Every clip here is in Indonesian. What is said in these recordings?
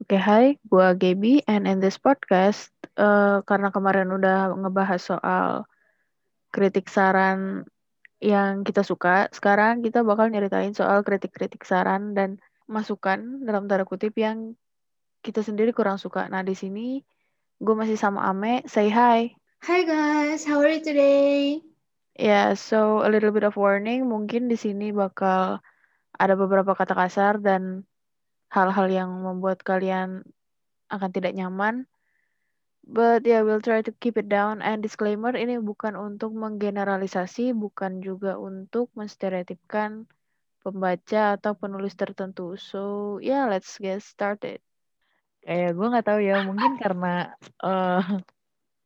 Oke, hai, gua Gaby, and in this podcast, uh, karena kemarin udah ngebahas soal kritik saran yang kita suka, sekarang kita bakal nyeritain soal kritik-kritik saran dan masukan dalam tanda kutip yang kita sendiri kurang suka. Nah, di sini gue masih sama Ame, say hi. Hi guys, how are you today? Yeah, so a little bit of warning, mungkin di sini bakal ada beberapa kata kasar dan hal-hal yang membuat kalian akan tidak nyaman. But yeah, we'll try to keep it down. And disclaimer, ini bukan untuk menggeneralisasi, bukan juga untuk menstereotipkan pembaca atau penulis tertentu. So yeah, let's get started. Kayak gue nggak tahu ya, mungkin karena uh,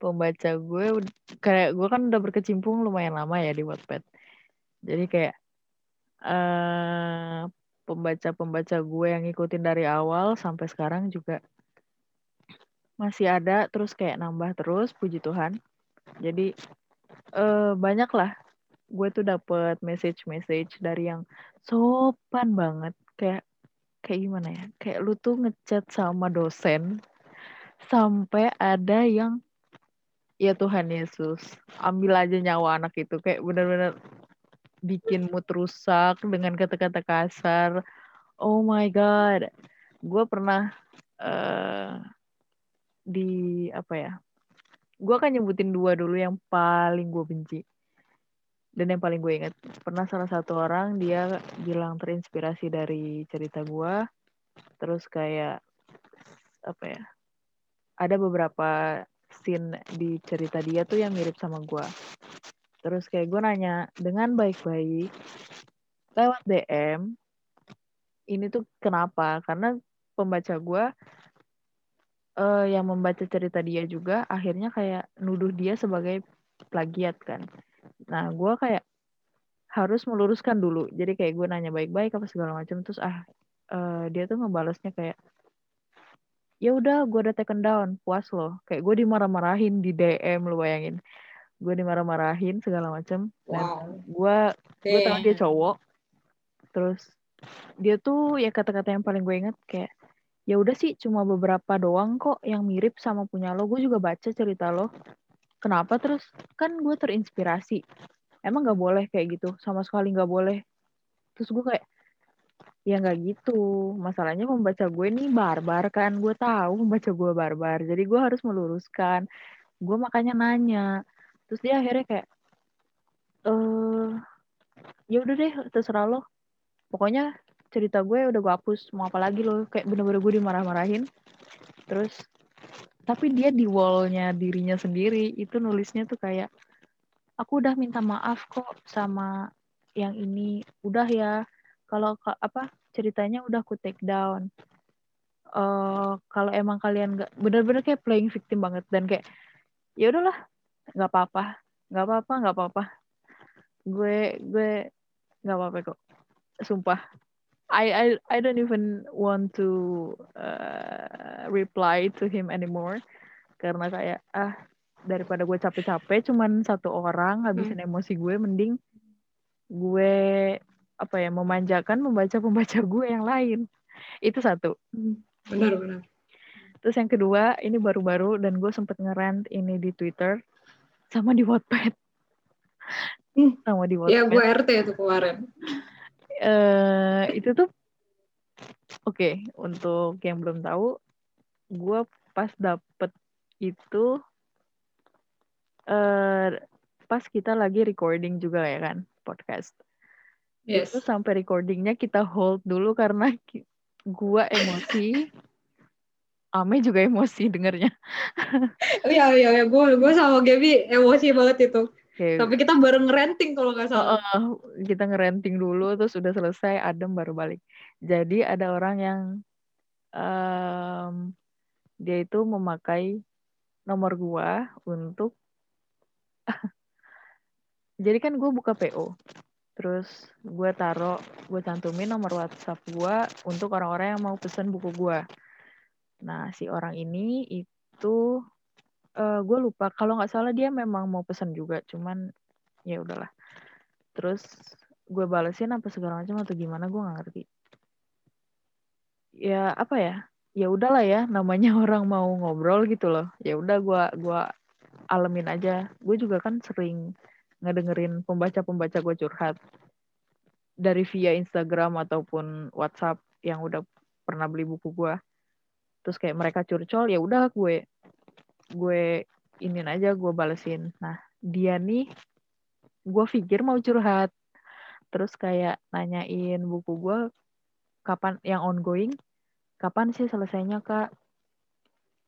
pembaca gue kayak gue kan udah berkecimpung lumayan lama ya di Wattpad. Jadi kayak uh, pembaca-pembaca gue yang ngikutin dari awal sampai sekarang juga masih ada terus kayak nambah terus puji Tuhan. Jadi uh, banyak lah gue tuh dapet message-message dari yang sopan banget. Kayak kayak gimana ya? Kayak lu tuh ngechat sama dosen sampai ada yang ya Tuhan Yesus ambil aja nyawa anak itu. Kayak bener-bener bikin mood rusak dengan kata-kata kasar. Oh my god. Gue pernah uh, di apa ya gue akan nyebutin dua dulu yang paling gue benci dan yang paling gue inget pernah salah satu orang dia bilang terinspirasi dari cerita gue terus kayak apa ya ada beberapa scene di cerita dia tuh yang mirip sama gue terus kayak gue nanya dengan baik-baik lewat DM ini tuh kenapa karena pembaca gue uh, yang membaca cerita dia juga akhirnya kayak nuduh dia sebagai plagiat kan. Nah, gue kayak harus meluruskan dulu. Jadi kayak gue nanya baik-baik apa segala macam terus ah uh, dia tuh ngebalesnya kayak ya udah gue udah taken down puas loh kayak gue dimarah-marahin di DM lo bayangin gue dimarah-marahin segala macam wow. dan gue gue tahu dia cowok. Terus dia tuh ya kata-kata yang paling gue inget kayak ya udah sih cuma beberapa doang kok yang mirip sama punya lo. Gue juga baca cerita lo. Kenapa? Terus kan gue terinspirasi. Emang nggak boleh kayak gitu. Sama sekali nggak boleh. Terus gue kayak ya nggak gitu. Masalahnya membaca gue nih barbar kan. Gue tahu membaca gue barbar. Jadi gue harus meluruskan. Gue makanya nanya terus dia akhirnya kayak eh ya udah deh terserah lo. Pokoknya cerita gue udah gue hapus mau apa lagi loh kayak bener-bener gue dimarah-marahin. Terus tapi dia di wallnya dirinya sendiri itu nulisnya tuh kayak aku udah minta maaf kok sama yang ini udah ya. Kalau apa ceritanya udah aku take down. Uh, kalau emang kalian nggak bener-bener kayak playing victim banget dan kayak ya udahlah nggak apa-apa. Nggak apa-apa nggak apa-apa. Gue gue nggak apa-apa kok. Sumpah. I I I don't even want to uh, reply to him anymore. Karena kayak ah daripada gue capek-capek cuman satu orang habisin hmm. emosi gue mending gue apa ya memanjakan membaca pembaca gue yang lain. Itu satu. Hmm. benar benar. Terus yang kedua ini baru-baru dan gue sempet ngerant ini di Twitter sama di Wattpad. Hmm. sama di Wattpad. Ya gue RT itu kemarin. Uh, itu tuh oke okay, untuk yang belum tahu gue pas dapet itu uh, pas kita lagi recording juga ya kan podcast. Yes. itu sampai recordingnya kita hold dulu karena gue emosi Ame juga emosi dengernya. Iya iya ya, gue gue sama Gaby emosi banget itu. Okay. Tapi kita bareng ngerenting kalau nggak salah. Uh, kita ngerenting dulu, terus udah selesai, adem baru balik. Jadi ada orang yang um, dia itu memakai nomor gua untuk jadi kan gue buka PO terus gue taruh gue cantumin nomor WhatsApp gue untuk orang-orang yang mau pesen buku gue nah si orang ini itu uh, gue lupa. Kalau nggak salah dia memang mau pesan juga cuman ya udahlah. Terus gue balesin apa segala macam atau gimana gue nggak ngerti. Ya apa ya? Ya udahlah ya namanya orang mau ngobrol gitu loh. Ya udah gue gua alamin aja. Gue juga kan sering ngedengerin pembaca-pembaca gue curhat. Dari via Instagram ataupun WhatsApp yang udah pernah beli buku gue terus kayak mereka curcol ya udah gue gue inin aja gue balesin. Nah dia nih gue pikir mau curhat. Terus kayak nanyain buku gue kapan yang ongoing kapan sih selesainya kak?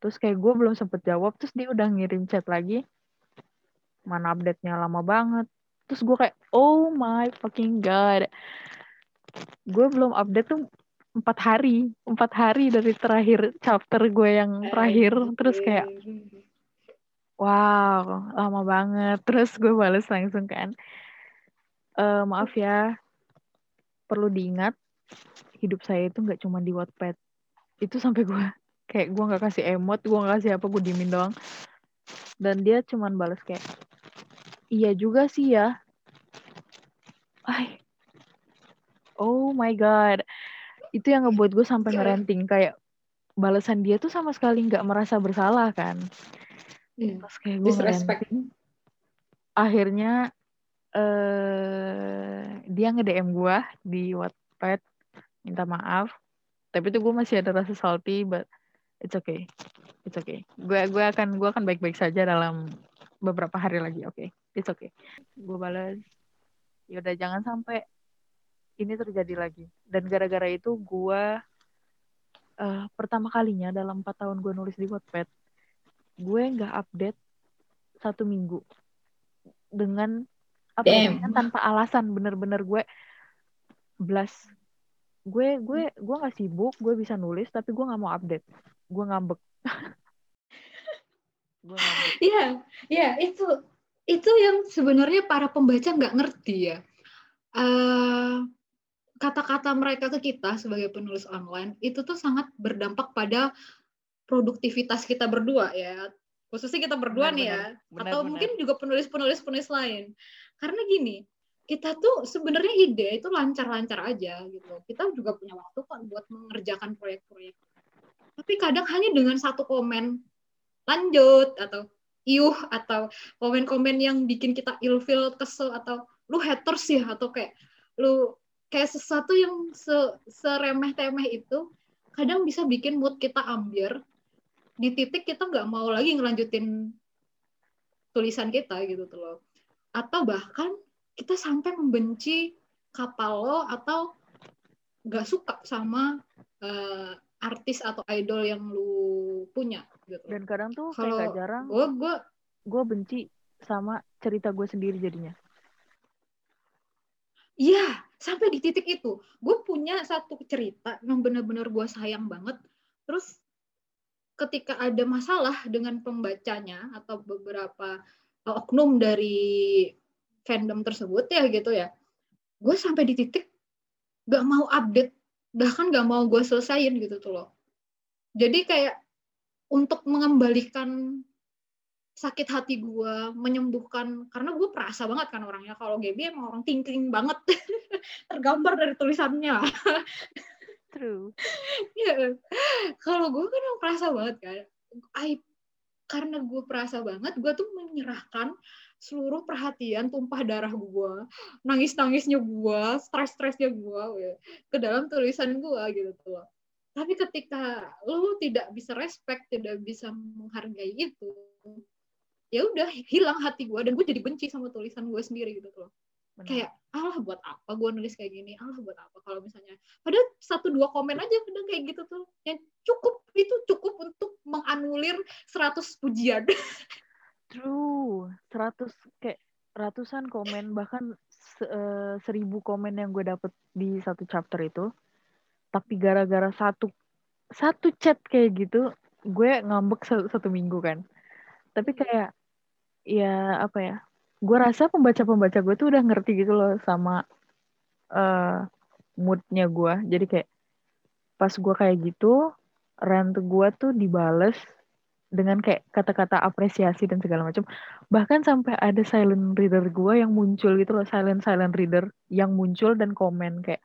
Terus kayak gue belum sempet jawab terus dia udah ngirim chat lagi. Mana update-nya? Lama banget. Terus gue kayak oh my fucking god. Gue belum update tuh empat hari empat hari dari terakhir chapter gue yang terakhir. Terus kayak wow lama banget. Terus gue balas langsung kan e, maaf ya perlu diingat hidup saya itu nggak cuma di Wattpad. Itu sampai gue kayak gue nggak kasih emot gue nggak kasih apa gue dimin doang. Dan dia cuman balas kayak iya juga sih ya. Ay. oh my god itu yang ngebuat gue sampai ngerenting kayak balasan dia tuh sama sekali nggak merasa bersalah kan. Hmm. pas kayak gue ngerenting akhirnya uh, dia nge DM gue di Wattpad minta maaf. Tapi itu gue masih ada rasa salty but it's okay it's okay. Gue gue akan gue akan baik-baik saja dalam beberapa hari lagi oke okay? it's okay. Gue balas ya udah jangan sampai ini terjadi lagi. Dan gara-gara itu gue uh, pertama kalinya dalam empat tahun gue nulis di Wattpad gue nggak update satu minggu dengan apa ya, tanpa alasan. Bener-bener gue blast. Gue gue gue nggak sibuk gue bisa nulis tapi gue nggak mau update. Gue ngambek. Iya, iya itu itu yang sebenarnya para pembaca nggak ngerti ya. Uh, kata-kata mereka ke kita sebagai penulis online itu tuh sangat berdampak pada produktivitas kita berdua ya. Khususnya kita berdua benar, nih ya. Benar, atau benar. mungkin juga penulis-penulis penulis lain. Karena gini kita tuh sebenarnya ide itu lancar-lancar aja gitu. Kita juga punya waktu kan buat mengerjakan proyek-proyek. Tapi kadang hanya dengan satu komen lanjut atau iuh atau komen-komen yang bikin kita ilfil kesel atau lu haters sih atau kayak lu kayak sesuatu yang se seremeh-temeh itu kadang bisa bikin mood kita ambiar. Di titik kita nggak mau lagi ngelanjutin tulisan kita gitu tuh loh. Atau bahkan kita sampai membenci kapal lo atau nggak suka sama uh, artis atau idol yang lu punya gitu. Dan kadang tuh Kalau kayak jarang gue gue gue benci sama cerita gue sendiri jadinya. Iya, sampai di titik itu. Gue punya satu cerita yang benar-benar gue sayang banget. Terus ketika ada masalah dengan pembacanya atau beberapa oknum dari fandom tersebut ya gitu ya, gue sampai di titik gak mau update, bahkan gak mau gue selesaiin gitu tuh loh. Jadi kayak untuk mengembalikan sakit hati gue menyembuhkan karena gue perasa banget kan orangnya. Kalau Gaby emang orang thinking banget. Tergambar dari tulisannya. True. Ya kalau gue kan emang perasa banget kan. I, karena gue perasa banget gue tuh menyerahkan seluruh perhatian tumpah darah gue nangis nangisnya gue stres stresnya gue ya, ke dalam tulisan gue gitu tuh. Tapi ketika lo tidak bisa respect tidak bisa menghargai itu ya udah hilang hati gue dan gue jadi benci sama tulisan gue sendiri gitu loh. Benar. kayak Allah buat apa gue nulis kayak gini? Allah buat apa kalau misalnya? Padahal satu dua komen aja kadang kayak gitu tuh. Yang cukup itu cukup untuk menganulir 100 pujian. True. 100 kayak ratusan komen bahkan uh, seribu komen yang gue dapet di satu chapter itu. Tapi gara-gara satu satu chat kayak gitu gue ngambek satu, satu minggu kan. Tapi kayak ya apa ya gue rasa pembaca-pembaca gue tuh udah ngerti gitu loh sama uh, moodnya gue jadi kayak pas gue kayak gitu rant gue tuh dibales dengan kayak kata-kata apresiasi dan segala macam bahkan sampai ada silent reader gue yang muncul gitu loh silent silent reader yang muncul dan komen kayak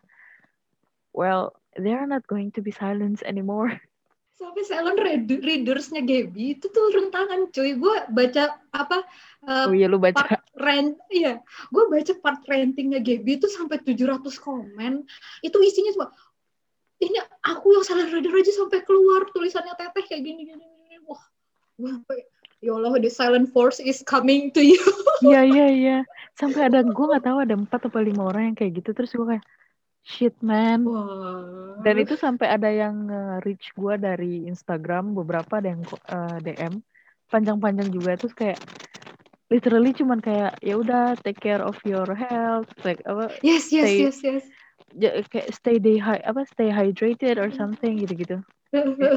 well they are not going to be silent anymore sampai silent read- readersnya Gaby itu turun tangan cuy gue baca apa uh, Oh iya lu baca. part rant iya gue baca part rantingnya Gaby itu sampai 700 komen itu isinya cuma ini aku yang silent reader aja sampai keluar tulisannya teteh kayak gini gini, gini. wah gue sampai ya Allah the silent force is coming to you Iya iya iya. Sampai ada gue nggak tahu ada empat atau lima orang yang kayak gitu terus gue kayak shit man. wah Dan itu sampai ada yang reach gue dari Instagram beberapa ada yang eh, DM panjang-panjang juga terus kayak literally cuman kayak ya udah take care of your health like apa yes yes stay- yes yes kayak stay day apa stay hydrated or something gitu-gitu.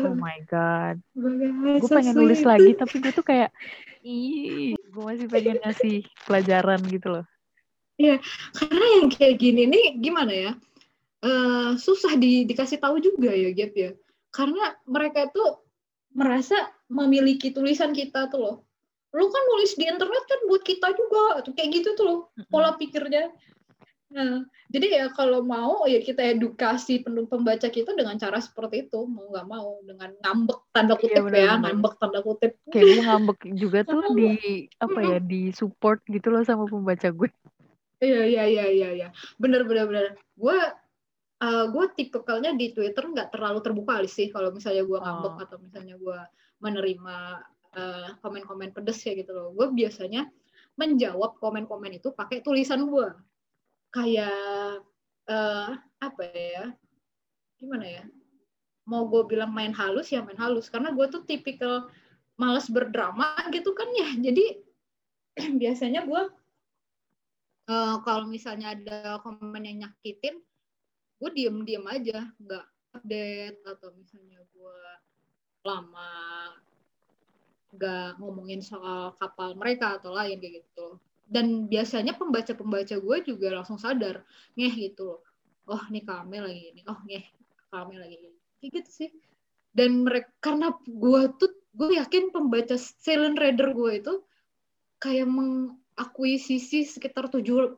Oh my god. gue so pengen nulis lagi tapi gue tuh kayak ih gue masih pengen ngasih pelajaran gitu loh karena yang kayak gini nih gimana ya Eh susah di, dikasih tahu juga ya Gap ya. Karena mereka tuh merasa memiliki tulisan kita tuh loh. Lu kan nulis di internet kan buat kita juga tuh kayak gitu tuh loh pola pikirnya. Nah jadi ya kalau mau ya kita edukasi pembaca kita dengan cara seperti itu mau nggak mau dengan ngambek tanda kutip ya benar-benar. ngambek tanda kutip. Kayak gue ngambek juga tuh di apa ya di support gitu loh sama pembaca gue. Iya iya iya iya iya. Bener bener bener. Gue uh, gue tipikalnya di Twitter nggak terlalu terbuka sih kalau misalnya gue ngambek Oh. atau misalnya gue menerima uh, komen-komen pedes ya gitu loh. Gue biasanya menjawab komen-komen itu pakai tulisan gue. Kayak uh, apa ya? Gimana ya? Mau gue bilang main halus ya main halus karena gue tuh tipikal males berdrama gitu kan ya. Jadi biasanya gue eh, kalau misalnya ada komen yang nyakitin, gue diem-diem aja, nggak update atau misalnya gue lama nggak ngomongin soal kapal mereka atau lain kayak gitu. Dan biasanya pembaca-pembaca gue juga langsung sadar, ngeh gitu loh. Oh, nih kame lagi ini. Oh, ngeh kame lagi ini. Kayak gitu sih. Dan mereka karena gue tuh gue yakin pembaca silent reader gue itu kayak mengakuisisi sekitar 70%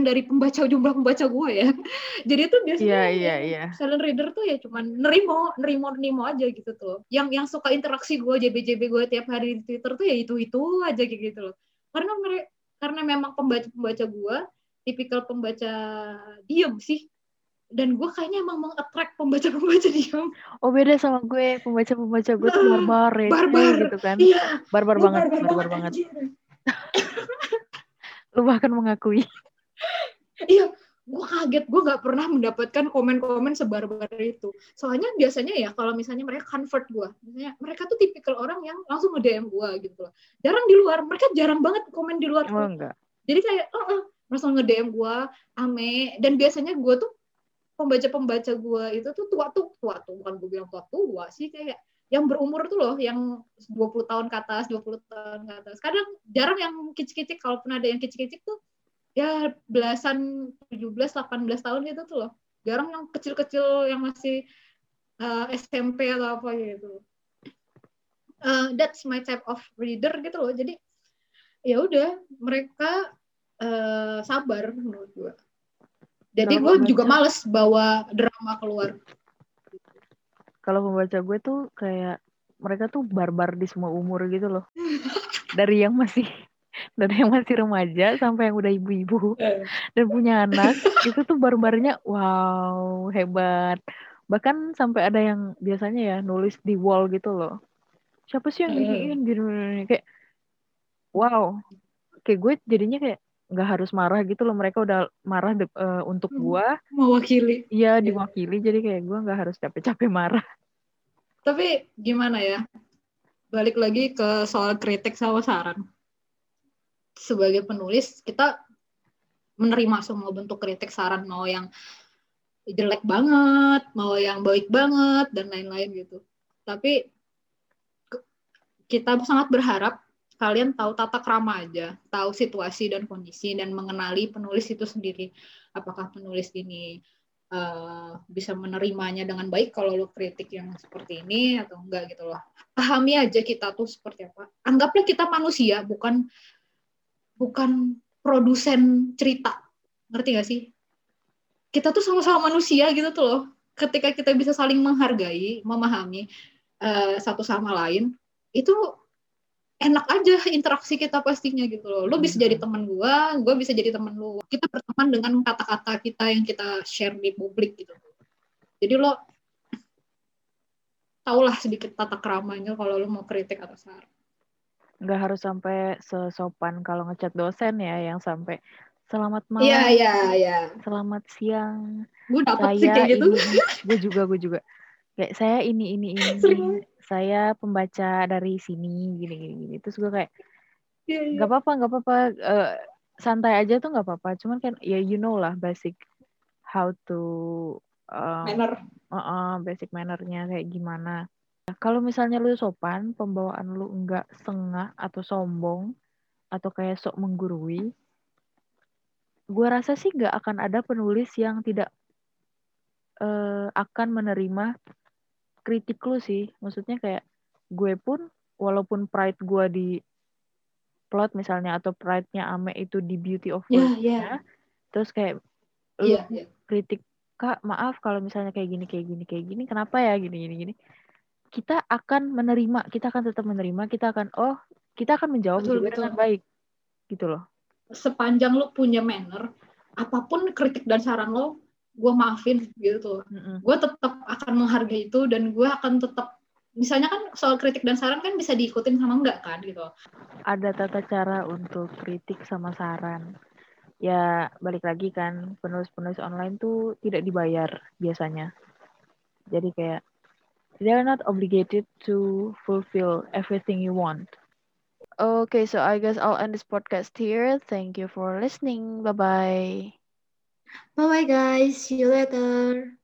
dari pembaca jumlah pembaca gue ya. Jadi itu biasanya Iya, iya, yang iya. silent reader tuh ya cuman nerimo, nerimo, nerimo aja gitu tuh. Yang yang suka interaksi gue, JB-JB gue tiap hari di Twitter tuh ya itu-itu aja gitu loh. Karena mereka karena memang pembaca-pembaca gue tipikal pembaca diem sih. Dan gue kayaknya emang meng-attract pembaca-pembaca diem. oh beda sama gue pembaca pembaca gue tuh barbar receh Barbar. gitu kan Iya, barbar gue banget barbar banget anjir. Lu bahkan mengakui Iya, gue kaget. Gue nggak pernah mendapatkan komen-komen sebarbar itu. Soalnya biasanya ya kalau misalnya mereka convert gue, misalnya mereka tuh tipikal orang yang langsung nge-DM gue gitu loh. Jarang di luar, mereka jarang banget komen di luar. oh enggak Jadi kayak, oh, oh, langsung nge-DM gue, ame. Dan biasanya gue tuh pembaca-pembaca gue itu tuh tua tuh, tua tuh, bukan gue bilang tua tua sih kayak yang berumur tuh loh, yang 20 tahun ke atas, 20 tahun ke atas. Kadang jarang yang kicik-kicik, kalaupun ada yang kicik-kicik tuh ya belasan 17 18 tahun gitu tuh loh. Jarang yang kecil-kecil yang masih uh, SMP atau apa gitu. Uh, that's my type of reader gitu loh. Jadi ya udah mereka uh, sabar menurut gue. Jadi gue juga males bawa drama keluar. Kalau pembaca gue tuh kayak mereka tuh barbar di semua umur gitu loh. Dari yang masih dari yang masih remaja sampai yang udah ibu-ibu dan punya anak itu tuh barbarnya wow hebat. Bahkan sampai ada yang biasanya ya nulis di wall gitu loh. Siapa sih yang giniin gini, gini, kayak wow. Kayak gue jadinya kayak nggak harus marah gitu loh mereka udah marah de- eh, untuk Hmm. gue Mewakili. iya diwakili jadi kayak gue nggak harus capek-capek marah Tapi gimana ya? Balik lagi ke soal kritik sama saran. Sebagai penulis, kita menerima semua bentuk kritik saran, mau yang jelek banget, mau yang baik banget, dan lain-lain gitu. Tapi kita sangat berharap kalian tahu tata krama aja, tahu situasi dan kondisi, dan mengenali penulis itu sendiri. Apakah penulis ini eh, bisa menerimanya dengan baik kalau lo kritik yang seperti ini atau enggak gitu loh. Pahami aja kita tuh seperti apa. Anggaplah kita manusia, bukan bukan produsen cerita. Ngerti gak sih? Kita tuh sama-sama manusia gitu tuh loh. Ketika kita bisa saling menghargai, memahami, uh, satu sama lain itu enak aja interaksi kita pastinya gitu loh. Lo bisa jadi teman gue, gue bisa jadi teman lo. Kita berteman dengan kata-kata kita yang kita share di publik gitu. Jadi lo tahulah sedikit tata keramanya kalau lo mau kritik atau saran. Nggak harus sampai sesopan kalau ngechat dosen ya, yang sampai selamat malam. Iya, iya, iya. Selamat siang. Gue dapet sih kayak gitu. Gue juga, gue juga. Kayak saya ini, ini, ini. Sering saya pembaca dari sini gini gini, gini. terus gue kayak yeah, yeah. gak apa-apa nggak apa-apa uh, santai aja tuh nggak apa-apa cuman kan ya you know lah basic how to um, manner uh -uh, basic mannernya kayak gimana kalau misalnya lu sopan pembawaan lu enggak sengah atau sombong atau kayak sok menggurui gue rasa sih nggak akan ada penulis yang tidak uh, akan menerima kritik lu sih maksudnya kayak gue pun walaupun pride gue di plot misalnya atau pride-nya Ame itu di beauty of yeah, yeah. terus kayak lu yeah, yeah. kritik kak maaf kalau misalnya kayak gini kayak gini kayak gini kenapa ya gini gini gini kita akan menerima kita akan tetap menerima kita akan oh kita akan menjawab betul, betul. dengan baik gitu loh sepanjang lo punya manner apa pun kritik dan saran lo gue maafin gitu mm-hmm. gue tetap akan menghargai itu dan gue akan tetap misalnya kan soal kritik dan saran kan bisa diikutin sama enggak kan gitu ada tata cara untuk kritik sama saran ya balik lagi kan penulis-penulis online tuh tidak dibayar biasanya jadi kayak they are not obligated to fulfill everything you want Okay, so I guess I'll end this podcast here. Thank you for listening. Bye bye. Bye bye, guys. See you later.